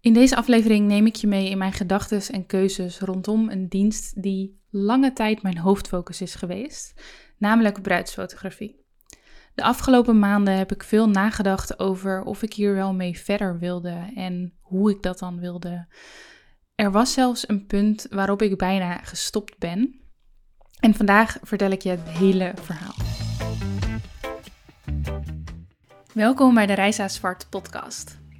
In deze aflevering neem ik je mee in mijn gedachten en keuzes rondom een dienst die lange tijd mijn hoofdfocus is geweest, namelijk bruidsfotografie. De afgelopen maanden heb ik veel nagedacht over of ik hier wel mee verder wilde en hoe ik dat dan wilde. Er was zelfs een punt waarop ik bijna gestopt ben. En vandaag vertel ik je het hele verhaal. Welkom bij de Reisa Zwart podcast.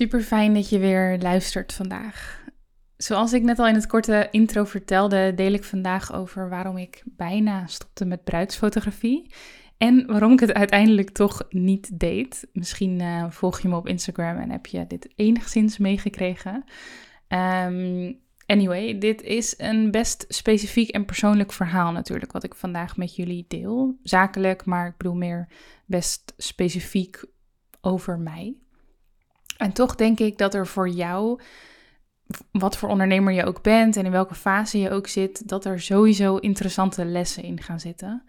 Super fijn dat je weer luistert vandaag. Zoals ik net al in het korte intro vertelde, deel ik vandaag over waarom ik bijna stopte met bruidsfotografie. En waarom ik het uiteindelijk toch niet deed. Misschien uh, volg je me op Instagram en heb je dit enigszins meegekregen. Um, Anyway, dit is een best specifiek en persoonlijk verhaal natuurlijk, wat ik vandaag met jullie deel. Zakelijk, maar ik bedoel meer best specifiek over mij. En toch denk ik dat er voor jou, wat voor ondernemer je ook bent en in welke fase je ook zit, dat er sowieso interessante lessen in gaan zitten.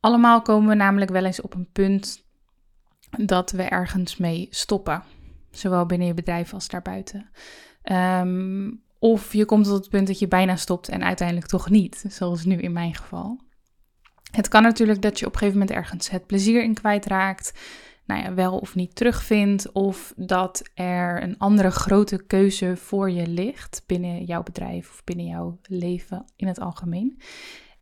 Allemaal komen we namelijk wel eens op een punt dat we ergens mee stoppen. Zowel binnen je bedrijf als daarbuiten. Um, of je komt tot het punt dat je bijna stopt en uiteindelijk toch niet, zoals nu in mijn geval. Het kan natuurlijk dat je op een gegeven moment ergens het plezier in kwijtraakt, nou ja, wel of niet terugvindt, of dat er een andere grote keuze voor je ligt binnen jouw bedrijf of binnen jouw leven in het algemeen.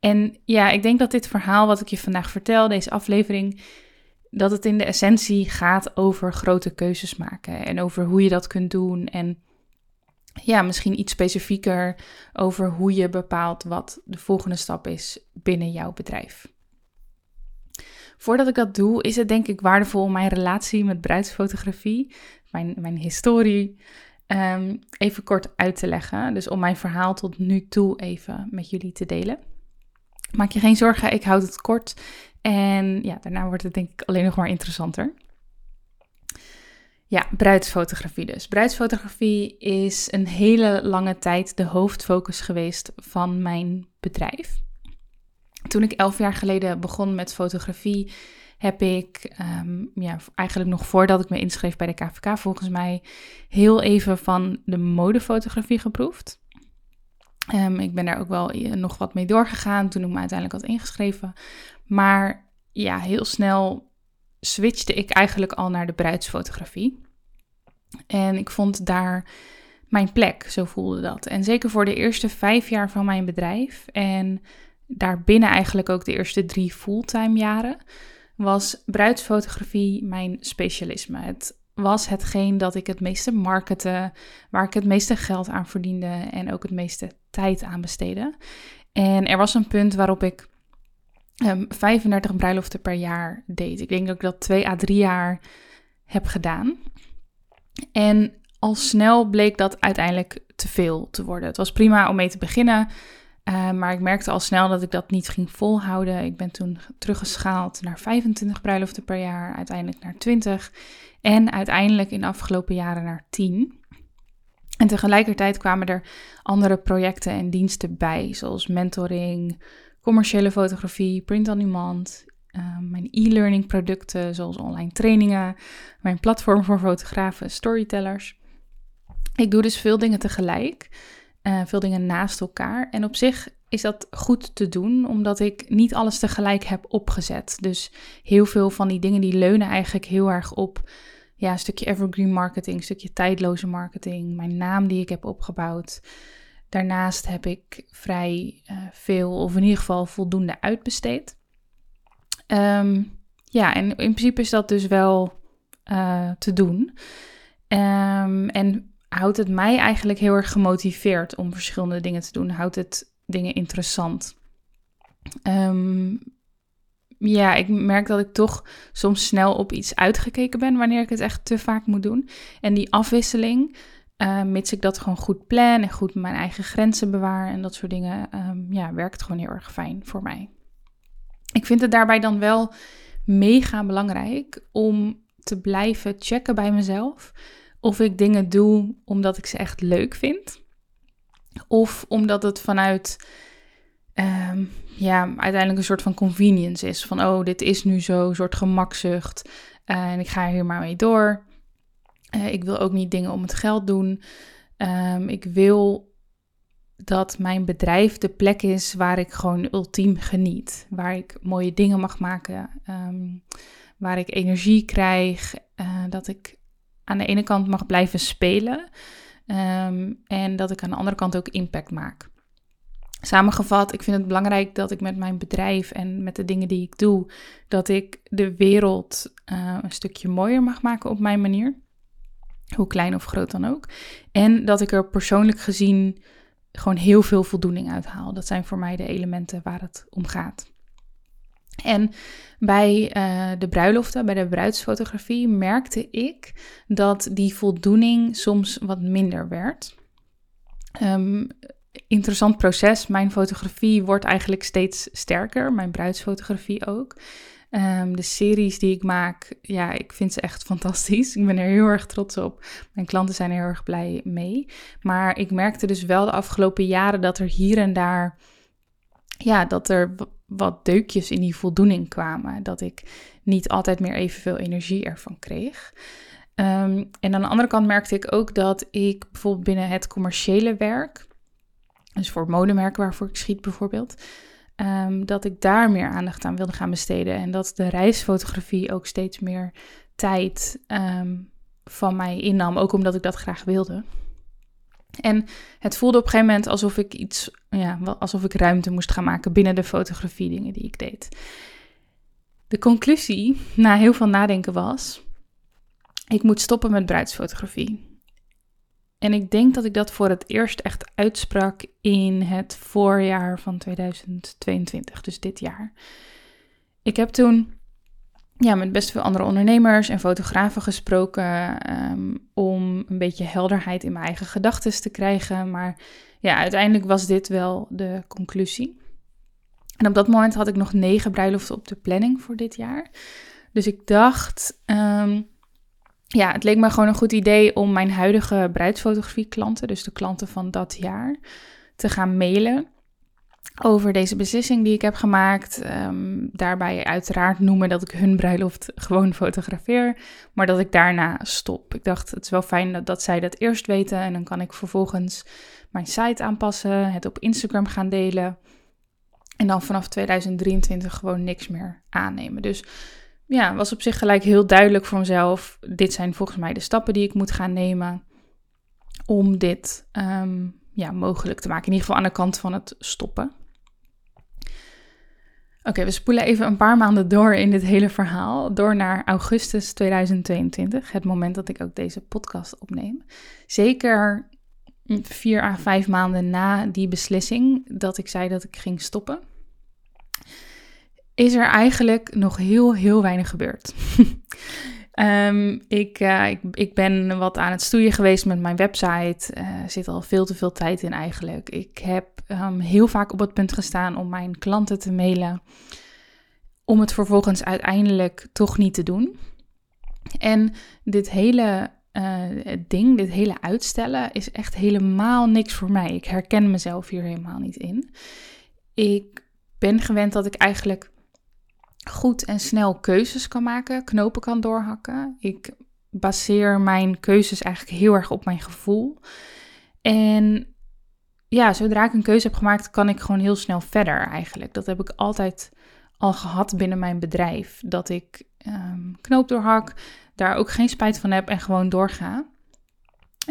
En ja, ik denk dat dit verhaal wat ik je vandaag vertel, deze aflevering, dat het in de essentie gaat over grote keuzes maken en over hoe je dat kunt doen en ja, misschien iets specifieker over hoe je bepaalt wat de volgende stap is binnen jouw bedrijf. Voordat ik dat doe, is het denk ik waardevol om mijn relatie met bruidsfotografie, mijn, mijn historie, um, even kort uit te leggen. Dus om mijn verhaal tot nu toe even met jullie te delen. Maak je geen zorgen, ik houd het kort. En ja, daarna wordt het denk ik alleen nog maar interessanter. Ja, bruidsfotografie dus. Bruidsfotografie is een hele lange tijd de hoofdfocus geweest van mijn bedrijf. Toen ik elf jaar geleden begon met fotografie, heb ik ehm, ja, eigenlijk nog voordat ik me inschreef bij de KVK volgens mij heel even van de modefotografie geproefd. Um, ik ben daar ook wel eh, nog wat mee doorgegaan toen ik me uiteindelijk had ingeschreven. Maar ja, heel snel switchte ik eigenlijk al naar de bruidsfotografie. En ik vond daar mijn plek, zo voelde dat. En zeker voor de eerste vijf jaar van mijn bedrijf en daarbinnen eigenlijk ook de eerste drie fulltime jaren, was bruidsfotografie mijn specialisme. Het was hetgeen dat ik het meeste markette, waar ik het meeste geld aan verdiende en ook het meeste tijd aan besteedde. En er was een punt waarop ik 35 ehm, bruiloften per jaar deed. Ik denk dat ik dat twee à drie jaar heb gedaan. En al snel bleek dat uiteindelijk te veel te worden. Het was prima om mee te beginnen, uh, maar ik merkte al snel dat ik dat niet ging volhouden. Ik ben toen teruggeschaald naar 25 bruiloften per jaar, uiteindelijk naar 20 en uiteindelijk in de afgelopen jaren naar 10. En tegelijkertijd kwamen er andere projecten en diensten bij, zoals mentoring, commerciële fotografie, print on demand, uh, mijn e-learning producten, zoals online trainingen, mijn platform voor fotografen, storytellers. Ik doe dus veel dingen tegelijk, uh, veel dingen naast elkaar. En op zich is dat goed te doen, omdat ik niet alles tegelijk heb opgezet. Dus heel veel van die dingen die leunen eigenlijk heel erg op ja, een stukje evergreen marketing, een stukje tijdloze marketing, mijn naam die ik heb opgebouwd. Daarnaast heb ik vrij uh, veel, of in ieder geval voldoende uitbesteed. Um, ja, en in principe is dat dus wel uh, te doen. Um, en houdt het mij eigenlijk heel erg gemotiveerd om verschillende dingen te doen. Houdt het dingen interessant. Um, ja, ik merk dat ik toch soms snel op iets uitgekeken ben wanneer ik het echt te vaak moet doen. En die afwisseling, uh, mits ik dat gewoon goed plan en goed mijn eigen grenzen bewaar en dat soort dingen, um, ja, werkt gewoon heel erg fijn voor mij. Ik vind het daarbij dan wel mega belangrijk om te blijven checken bij mezelf of ik dingen doe omdat ik ze echt leuk vind. Of omdat het vanuit um, ja, uiteindelijk een soort van convenience is. Van oh, dit is nu zo, soort gemakzucht. Uh, en ik ga hier maar mee door. Uh, ik wil ook niet dingen om het geld doen. Um, ik wil dat mijn bedrijf de plek is waar ik gewoon ultiem geniet. Waar ik mooie dingen mag maken. Um, waar ik energie krijg. Uh, dat ik aan de ene kant mag blijven spelen. Um, en dat ik aan de andere kant ook impact maak. Samengevat, ik vind het belangrijk dat ik met mijn bedrijf en met de dingen die ik doe, dat ik de wereld uh, een stukje mooier mag maken op mijn manier. Hoe klein of groot dan ook. En dat ik er persoonlijk gezien gewoon heel veel voldoening uit haal. Dat zijn voor mij de elementen waar het om gaat. En bij uh, de bruiloften, bij de bruidsfotografie, merkte ik dat die voldoening soms wat minder werd. Um, interessant proces. Mijn fotografie wordt eigenlijk steeds sterker, mijn bruidsfotografie ook. Um, de series die ik maak, ja, ik vind ze echt fantastisch. Ik ben er heel erg trots op. Mijn klanten zijn er heel erg blij mee. Maar ik merkte dus wel de afgelopen jaren dat er hier en daar, ja, dat er wat deukjes in die voldoening kwamen. Dat ik niet altijd meer evenveel energie ervan kreeg. Um, en aan de andere kant merkte ik ook dat ik bijvoorbeeld binnen het commerciële werk, dus voor modemerken waarvoor ik schiet bijvoorbeeld, um, dat ik daar meer aandacht aan wilde gaan besteden. En dat de reisfotografie ook steeds meer tijd um, van mij innam, ook omdat ik dat graag wilde. En het voelde op een gegeven moment alsof ik iets, ja, alsof ik ruimte moest gaan maken binnen de fotografie dingen die ik deed. De conclusie na heel veel nadenken was: ik moet stoppen met bruidsfotografie. En ik denk dat ik dat voor het eerst echt uitsprak in het voorjaar van 2022, dus dit jaar. Ik heb toen ja, met best veel andere ondernemers en fotografen gesproken um, om een beetje helderheid in mijn eigen gedachten te krijgen. Maar ja, uiteindelijk was dit wel de conclusie. En op dat moment had ik nog negen bruiloften op de planning voor dit jaar. Dus ik dacht, um, ja, het leek me gewoon een goed idee om mijn huidige bruidsfotografie klanten, dus de klanten van dat jaar, te gaan mailen over deze beslissing die ik heb gemaakt. Um, daarbij uiteraard noemen dat ik hun bruiloft gewoon fotografeer, maar dat ik daarna stop. Ik dacht, het is wel fijn dat, zij dat eerst weten en dan kan ik vervolgens mijn site aanpassen, het op Instagram gaan delen en dan vanaf 2023 gewoon niks meer aannemen. Dus ja, was op zich gelijk heel duidelijk voor mezelf. Dit zijn volgens mij de stappen die ik moet gaan nemen om dit um, ja, mogelijk te maken. In ieder geval aan de kant van het stoppen. Oké, we spoelen even een paar maanden door in dit hele verhaal. Door naar augustus 2022, het moment dat ik ook deze podcast opneem. Zeker vier à vijf maanden na die beslissing dat ik zei dat ik ging stoppen is er eigenlijk nog heel, heel weinig gebeurd. ik, uh, ik, ik, ben wat aan het stoeien geweest met mijn website. Uh, zit al veel te veel tijd in eigenlijk. Ik heb um, heel vaak op het punt gestaan om mijn klanten te mailen. Om het vervolgens uiteindelijk toch niet te doen. En dit hele uh, ding, dit hele uitstellen, is echt helemaal niks voor mij. Ik herken mezelf hier helemaal niet in. Ik ben gewend dat ik eigenlijk goed en snel keuzes kan maken, knopen kan doorhakken. Ik baseer mijn keuzes eigenlijk heel erg op mijn gevoel. En ja, zodra ik een keuze heb gemaakt, kan ik gewoon heel snel verder eigenlijk. Dat heb ik altijd al gehad binnen mijn bedrijf. Dat ik um, knoop doorhak, daar ook geen spijt van heb en gewoon doorga.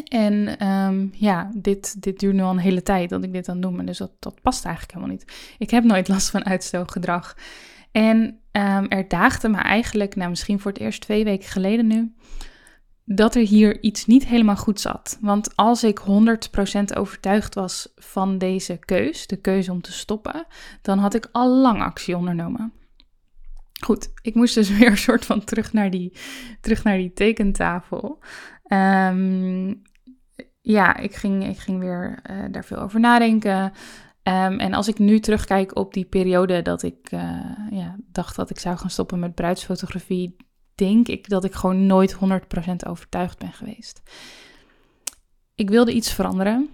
En um, ja, dit, dit duurt nu al een hele tijd dat ik dit aan doe. Dus dat, dat past eigenlijk helemaal niet. Ik heb nooit last van uitstelgedrag. En um, er daagde me eigenlijk, nou misschien voor het eerst twee weken geleden nu, dat er hier iets niet helemaal goed zat. Want als ik 100% overtuigd was van deze keus, de keuze om te stoppen, dan had ik al lang actie ondernomen. Goed, ik moest dus weer een soort van terug naar die, terug naar die tekentafel. Ehm, ja, ik ging, ik ging weer uh, daar veel over nadenken. Um, en als ik nu terugkijk op die periode dat ik uh, ja, dacht dat ik zou gaan stoppen met bruidsfotografie, denk ik dat ik gewoon nooit 100% overtuigd ben geweest. Ik wilde iets veranderen.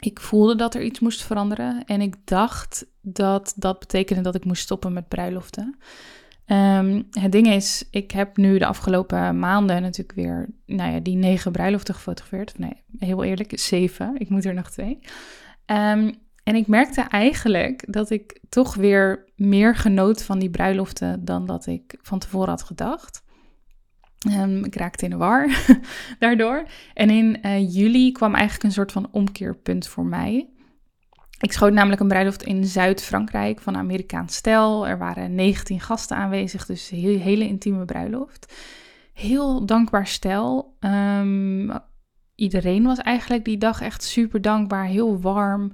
Ik voelde dat er iets moest veranderen. En ik dacht dat dat betekende dat ik moest stoppen met bruiloften. Um, het ding is, ik heb nu de afgelopen maanden natuurlijk weer nou ja, die negen bruiloften gefotografeerd. Nee, heel eerlijk, zeven. Ik moet er nog twee. Um, en ik merkte eigenlijk dat ik toch weer meer genoot van die bruiloften dan dat ik van tevoren had gedacht. Um, ik raakte in de war daardoor. En in uh, juli kwam eigenlijk een soort van omkeerpunt voor mij. Ik schoot namelijk een bruiloft in Zuid-Frankrijk van Amerikaans stel. Er waren 19 gasten aanwezig, dus een hele, intieme bruiloft. Heel dankbaar stel. Um, iedereen was eigenlijk die dag echt super dankbaar, heel warm.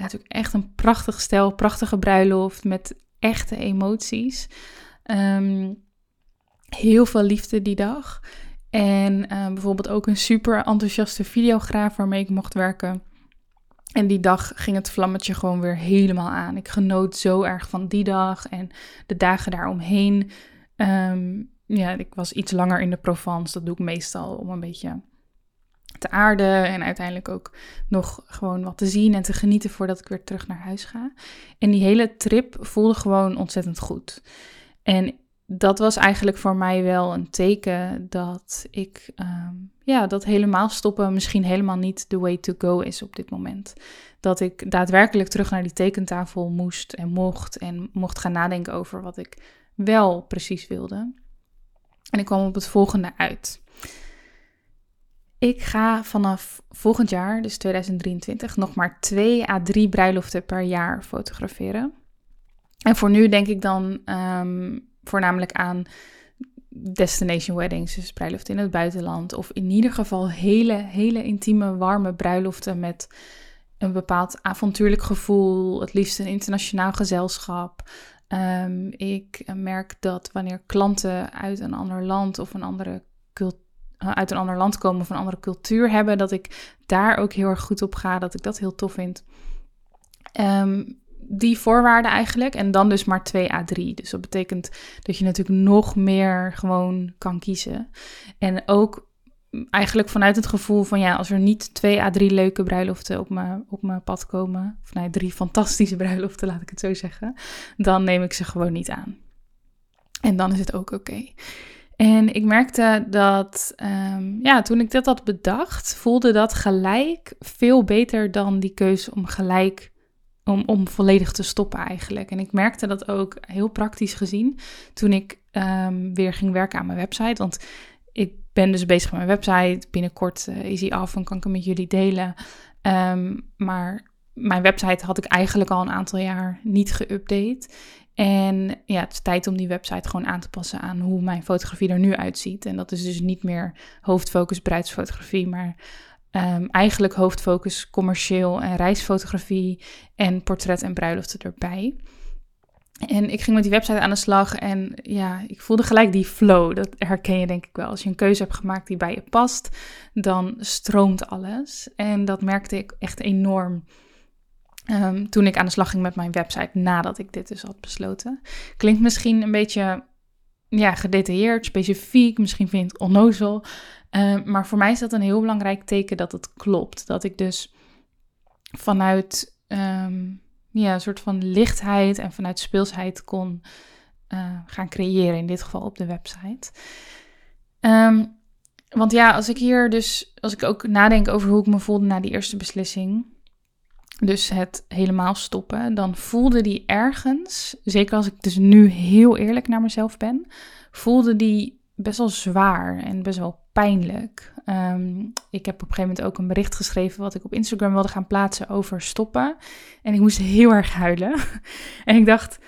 Natuurlijk echt een prachtig stel, prachtige bruiloft met echte emoties. Um, heel veel liefde die dag. En uh, bijvoorbeeld ook een super enthousiaste videograaf waarmee ik mocht werken. En die dag ging het vlammetje gewoon weer helemaal aan. Ik genoot zo erg van die dag en de dagen daaromheen. Um, ja, ik was iets langer in de Provence. Dat doe ik meestal om een beetje te aarden en uiteindelijk ook nog gewoon wat te zien en te genieten voordat ik weer terug naar huis ga. En die hele trip voelde gewoon ontzettend goed. En dat was eigenlijk voor mij wel een teken dat ik, um, ja, dat helemaal stoppen misschien helemaal niet the way to go is op dit moment. Dat ik daadwerkelijk terug naar die tekentafel moest en mocht en mocht gaan nadenken over wat ik wel precies wilde. En ik kwam op het volgende uit. Ik ga vanaf volgend jaar, dus 2023, nog maar 2 à 3 bruiloften per jaar fotograferen. En voor nu denk ik dan um, voornamelijk aan destination weddings, dus bruiloften in het buitenland. Of in ieder geval hele, hele intieme, warme bruiloften met een bepaald avontuurlijk gevoel. Het liefst een internationaal gezelschap. Um, ik merk dat wanneer klanten uit een ander land of een andere cultuur uit een ander land komen of een andere cultuur hebben, dat ik daar ook heel erg goed op ga, dat ik dat heel tof vind. Um, die voorwaarden eigenlijk. En dan dus maar 2 à 3. Dus dat betekent dat je natuurlijk nog meer gewoon kan kiezen. En ook eigenlijk vanuit het gevoel van ja, als er niet 2 à 3 leuke bruiloften op mijn, op mijn pad komen, of nee, drie fantastische bruiloften, laat ik het zo zeggen, dan neem ik ze gewoon niet aan. En dan is het ook oké. En ik merkte dat, um, ja, toen ik dat had bedacht, voelde dat gelijk veel beter dan die keuze om gelijk, om, om volledig te stoppen eigenlijk. En ik merkte dat ook heel praktisch gezien toen ik um, weer ging werken aan mijn website. Want ik ben dus bezig met mijn website. Binnenkort uh, is hij af en kan ik hem met jullie delen. Um, maar mijn website had ik eigenlijk al een aantal jaar niet geüpdate. En ja, het is tijd om die website gewoon aan te passen aan hoe mijn fotografie er nu uitziet. En dat is dus niet meer hoofdfocus bruidsfotografie, maar um, eigenlijk hoofdfocus commercieel en reisfotografie en portret en bruiloften erbij. En ik ging met die website aan de slag en ja, ik voelde gelijk die flow. Dat herken je denk ik wel. Als je een keuze hebt gemaakt die bij je past, dan stroomt alles. En dat merkte ik echt enorm Um, toen ik aan de slag ging met mijn website nadat ik dit dus had besloten. Klinkt misschien een beetje ja, gedetailleerd, specifiek, misschien vind ik het onnozel. Um, maar voor mij is dat een heel belangrijk teken dat het klopt. Dat ik dus vanuit um, ja, een soort van lichtheid en vanuit speelsheid kon uh, gaan creëren, in dit geval op de website. want ja, als ik hier dus, als ik ook nadenk over hoe ik me voelde na die eerste beslissing, dus het helemaal stoppen, dan voelde die ergens, zeker als ik dus nu heel eerlijk naar mezelf ben, voelde die best wel zwaar en best wel pijnlijk. Um, ik heb op een gegeven moment ook een bericht geschreven wat ik op Instagram wilde gaan plaatsen over stoppen. En ik moest heel erg huilen. en ik dacht,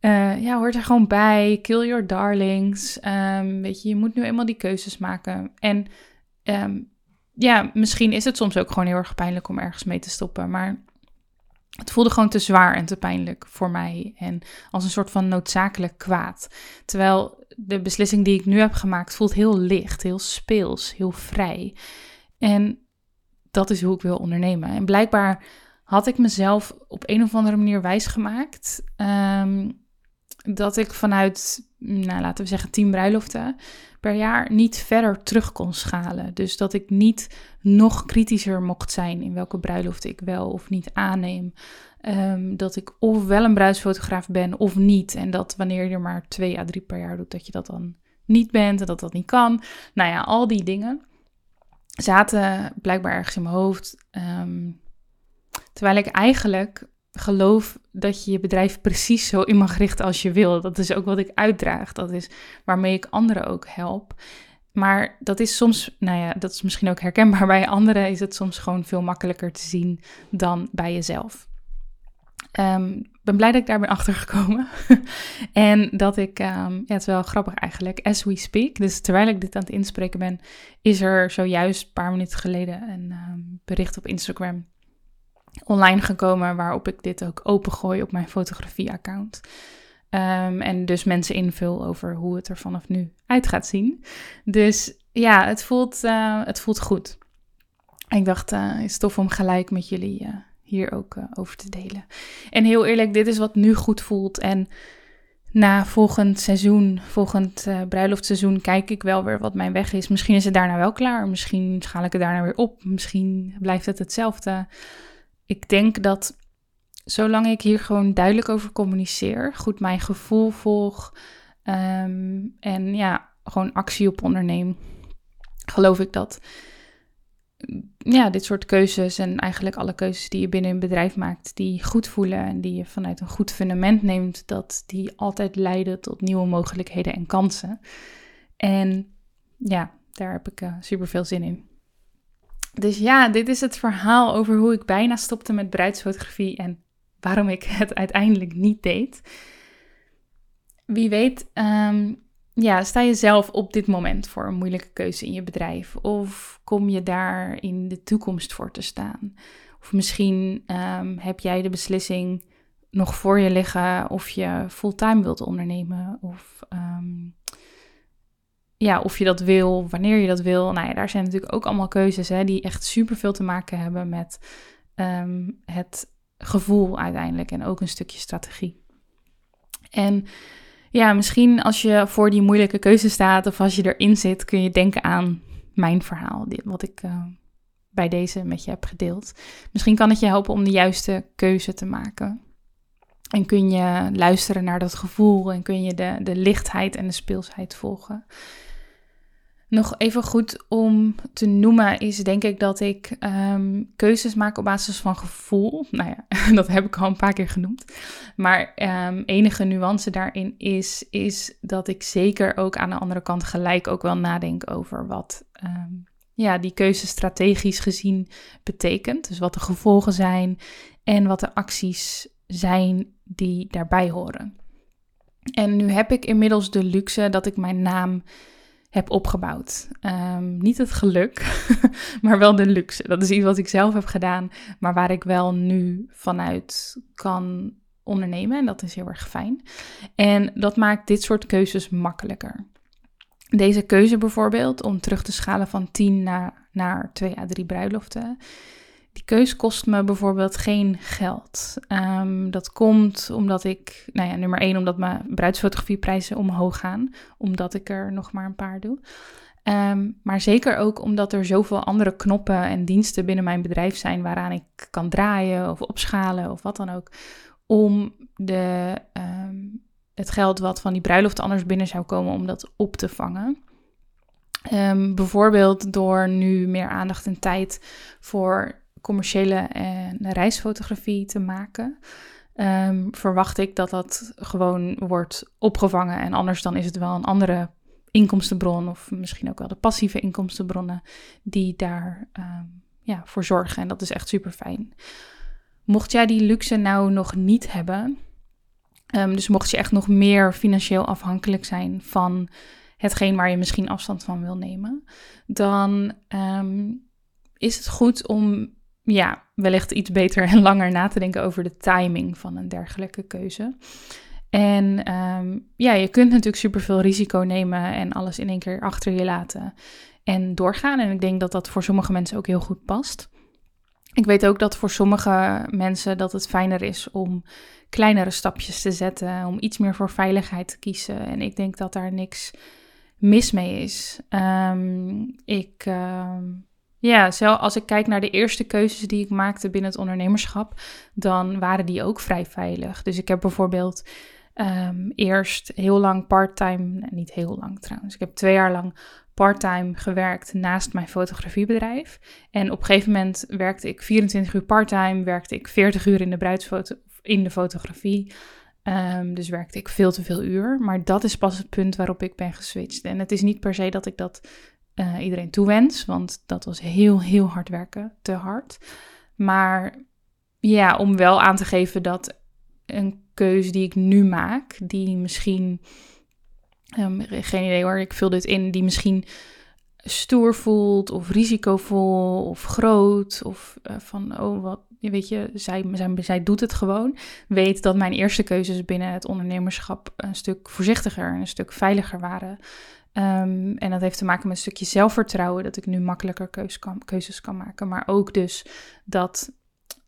uh, ja, hoort er gewoon bij. Kill your darlings. Um, weet je, je moet nu eenmaal die keuzes maken. En um, ja, misschien is het soms ook gewoon heel erg pijnlijk om ergens mee te stoppen. Maar Het voelde gewoon te zwaar en te pijnlijk voor mij en als een soort van noodzakelijk kwaad. Terwijl de beslissing die ik nu heb gemaakt voelt heel licht, heel speels, heel vrij. En dat is hoe ik wil ondernemen. En blijkbaar had ik mezelf op een of andere manier wijsgemaakt um, dat ik vanuit, nou, laten we zeggen, tien bruiloften per jaar niet verder terug kon schalen. Dus dat ik niet nog kritischer mocht zijn in welke bruiloft ik wel of niet aanneem. Ehm, dat ik of wel een bruidsfotograaf ben of niet. En dat wanneer je er maar twee à drie per jaar doet, dat je dat dan niet bent en dat dat niet kan. Nou ja, al die dingen zaten blijkbaar ergens in mijn hoofd. Ehm, terwijl ik eigenlijk geloof dat je je bedrijf precies zo in mag richten als je wil. Dat is ook wat ik uitdraag. Dat is waarmee ik anderen ook help. Maar dat is soms, nou ja, dat is misschien ook herkenbaar bij anderen, is het soms gewoon veel makkelijker te zien dan bij jezelf. Ik ben blij dat ik daar ben achtergekomen. en dat ik, um, ja, het is wel grappig eigenlijk, as we speak. Dus terwijl ik dit aan het inspreken ben, is er zojuist een paar minuten geleden een um, bericht op Instagram online gekomen waarop ik dit ook opengooi op mijn fotografie-account. Um, en dus mensen invul over hoe het er vanaf nu uit gaat zien. Dus ja, het voelt, uh, het voelt goed. Ik dacht, het is tof om gelijk met jullie uh, hier ook over te delen. En heel eerlijk, dit is wat nu goed voelt. En na volgend seizoen, volgend bruiloftseizoen, kijk ik wel weer wat mijn weg is. Misschien is het daarna wel klaar. Misschien schaal ik het daarna weer op. Misschien blijft het hetzelfde ik denk dat zolang ik hier gewoon duidelijk over communiceer, goed mijn gevoel volg ehm, en ja, gewoon actie op onderneem, geloof ik dat ja, dit soort keuzes en eigenlijk alle keuzes die je binnen een bedrijf maakt, die goed voelen en die je vanuit een goed fundament neemt, dat die altijd leiden tot nieuwe mogelijkheden en kansen. En ja, daar heb ik uh, super veel zin in. Dus ja, dit is het verhaal over hoe ik bijna stopte met bruidsfotografie en waarom ik het uiteindelijk niet deed. Wie weet, um, ja, sta je zelf op dit moment voor een moeilijke keuze in je bedrijf? Of kom je daar in de toekomst voor te staan? Of misschien um, heb jij de beslissing nog voor je liggen of je fulltime wilt ondernemen. Of um, ja, of je dat wil, wanneer je dat wil. Nou ja, daar zijn natuurlijk ook allemaal keuzes hè, die echt super veel te maken hebben met um, het gevoel uiteindelijk en ook een stukje strategie. En ja, misschien als je voor die moeilijke keuze staat of als je erin zit, kun je denken aan mijn verhaal, wat ik uh, bij deze met je heb gedeeld. Misschien kan het je helpen om de juiste keuze te maken. En kun je luisteren naar dat gevoel en kun je de, de lichtheid en de speelsheid volgen. Nog even goed om te noemen is denk ik dat ik um, keuzes maak op basis van gevoel. Nou ja, dat heb ik al een paar keer genoemd. Maar um, enige nuance daarin is, is dat ik zeker ook aan de andere kant gelijk ook wel nadenk over wat um, ja, die keuze strategisch gezien betekent. Dus wat de gevolgen zijn en wat de acties zijn die daarbij horen. En nu heb ik inmiddels de luxe dat ik mijn naam heb opgebouwd. Um, niet het geluk, maar wel de luxe. Dat is iets wat ik zelf heb gedaan, maar waar ik wel nu vanuit kan ondernemen. En dat is heel erg fijn. En dat maakt dit soort keuzes makkelijker. Deze keuze bijvoorbeeld om terug te schalen van 10 naar, naar 2 à 3 bruiloften die keus kost me bijvoorbeeld geen geld. Um, dat komt omdat ik, nou ja, nummer één, omdat mijn bruidsfotografieprijzen omhoog gaan, omdat ik er nog maar een paar doe. Um, maar zeker ook omdat er zoveel andere knoppen en diensten binnen mijn bedrijf zijn waaraan ik kan draaien of opschalen of wat dan ook. Om de, um, het geld wat van die bruiloft anders binnen zou komen, om dat op te vangen. Bijvoorbeeld door nu meer aandacht en tijd voor commerciële en reisfotografie te maken. Um, verwacht ik dat dat gewoon wordt opgevangen. En anders dan is het wel een andere inkomstenbron of misschien ook wel de passieve inkomstenbronnen die daar um, ja, voor zorgen. En dat is echt super fijn. Mocht jij die luxe nou nog niet hebben, um, dus mocht je echt nog meer financieel afhankelijk zijn van hetgeen waar je misschien afstand van wil nemen, dan is het goed om ja, wellicht iets beter en langer na te denken over de timing van een dergelijke keuze. En ehm, ja, je kunt natuurlijk superveel risico nemen en alles in één keer achter je laten en doorgaan. En ik denk dat dat voor sommige mensen ook heel goed past. Ik weet ook dat voor sommige mensen dat het fijner is om kleinere stapjes te zetten, om iets meer voor veiligheid te kiezen. En ik denk dat daar niks mis mee is. Ehm, ik, ehm, ja, zelf, als ik kijk naar de eerste keuzes die ik maakte binnen het ondernemerschap, dan waren die ook vrij veilig. Dus ik heb bijvoorbeeld um, eerst heel lang parttime, niet heel lang trouwens, ik heb twee jaar lang parttime gewerkt naast mijn fotografiebedrijf. En op een gegeven moment werkte ik 24 uur parttime, werkte ik 40 uur in de bruidsfoto, in de fotografie. Um, dus werkte ik veel te veel uur. Maar dat is pas het punt waarop ik ben geswitcht. En het is niet per se dat ik dat uh, iedereen toewens, want dat was heel, heel hard werken, te hard. Maar ja, om wel aan te geven dat een keuze die ik nu maak, die misschien, um, geen idee hoor, ik vul dit in, die misschien stoer voelt of risicovol of groot of uh, van, oh wat, weet je, zij, zij, zij doet het gewoon. Weet dat mijn eerste keuzes binnen het ondernemerschap een stuk voorzichtiger en een stuk veiliger waren. Um, en dat heeft te maken met een stukje zelfvertrouwen, dat ik nu makkelijker keuzes kan, keuzes kan maken. Maar ook dus dat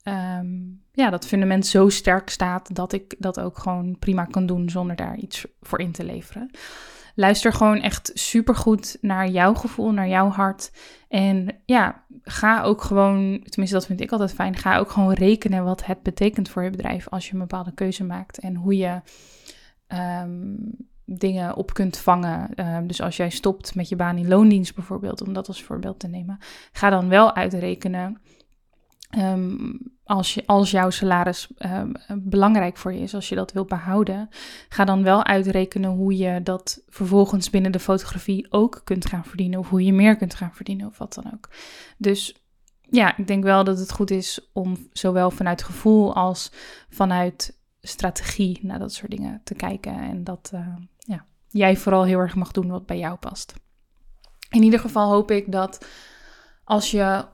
um, ja, dat fundament zo sterk staat dat ik dat ook gewoon prima kan doen zonder daar iets voor in te leveren. Luister gewoon echt supergoed naar jouw gevoel, naar jouw hart. En ja, ga ook gewoon, tenminste dat vind ik altijd fijn, ga ook gewoon rekenen wat het betekent voor je bedrijf als je een bepaalde keuze maakt. En hoe je um, dingen op kunt vangen. Um, dus als jij stopt met je baan in loondienst bijvoorbeeld, om dat als voorbeeld te nemen, ga dan wel uitrekenen Um, als, je, als jouw salaris um, belangrijk voor je is, als je dat wilt behouden, ga dan wel uitrekenen hoe je dat vervolgens binnen de fotografie ook kunt gaan verdienen. Of hoe je meer kunt gaan verdienen, of wat dan ook. Dus ja, ik denk wel dat het goed is om zowel vanuit gevoel als vanuit strategie naar dat soort dingen te kijken. En dat jij vooral heel erg mag doen wat bij jou past. In ieder geval hoop ik dat als je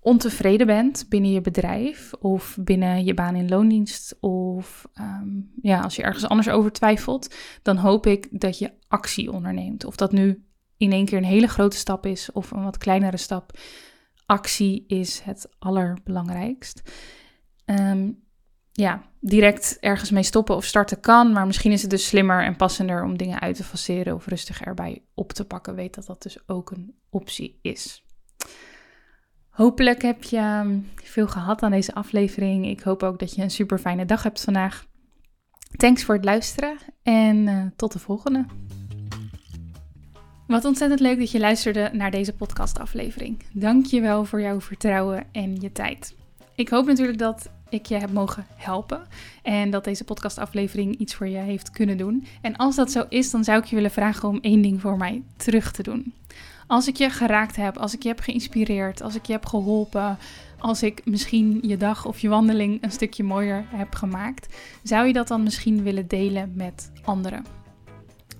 ontevreden bent binnen je bedrijf of binnen je baan in loondienst of um, ja, als je ergens anders over twijfelt, dan hoop ik dat je actie onderneemt. Of dat nu in één keer een hele grote stap is of een wat kleinere stap. Actie is het allerbelangrijkst. Um, ja, direct ergens mee stoppen of starten kan, maar misschien is het dus slimmer en passender om dingen uit te faceren of rustig erbij op te pakken. Weet dat dat dus ook een optie is. Hopelijk heb je ehm, veel gehad aan deze aflevering. Ik hoop ook dat je een super fijne dag hebt vandaag. Thanks voor het luisteren en uh, tot de volgende. Wat ontzettend leuk dat je luisterde naar deze podcastaflevering. Dank je wel voor jouw vertrouwen en je tijd. Ik hoop natuurlijk dat ik je heb mogen helpen en dat deze podcastaflevering iets voor je heeft kunnen doen. En als dat zo is, dan zou ik je willen vragen om één ding voor mij terug te doen. Als ik je geraakt heb, als ik je heb geïnspireerd, als ik je heb geholpen, als ik misschien je dag of je wandeling een stukje mooier heb gemaakt, zou je dat dan misschien willen delen met anderen?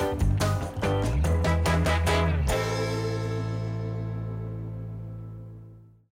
you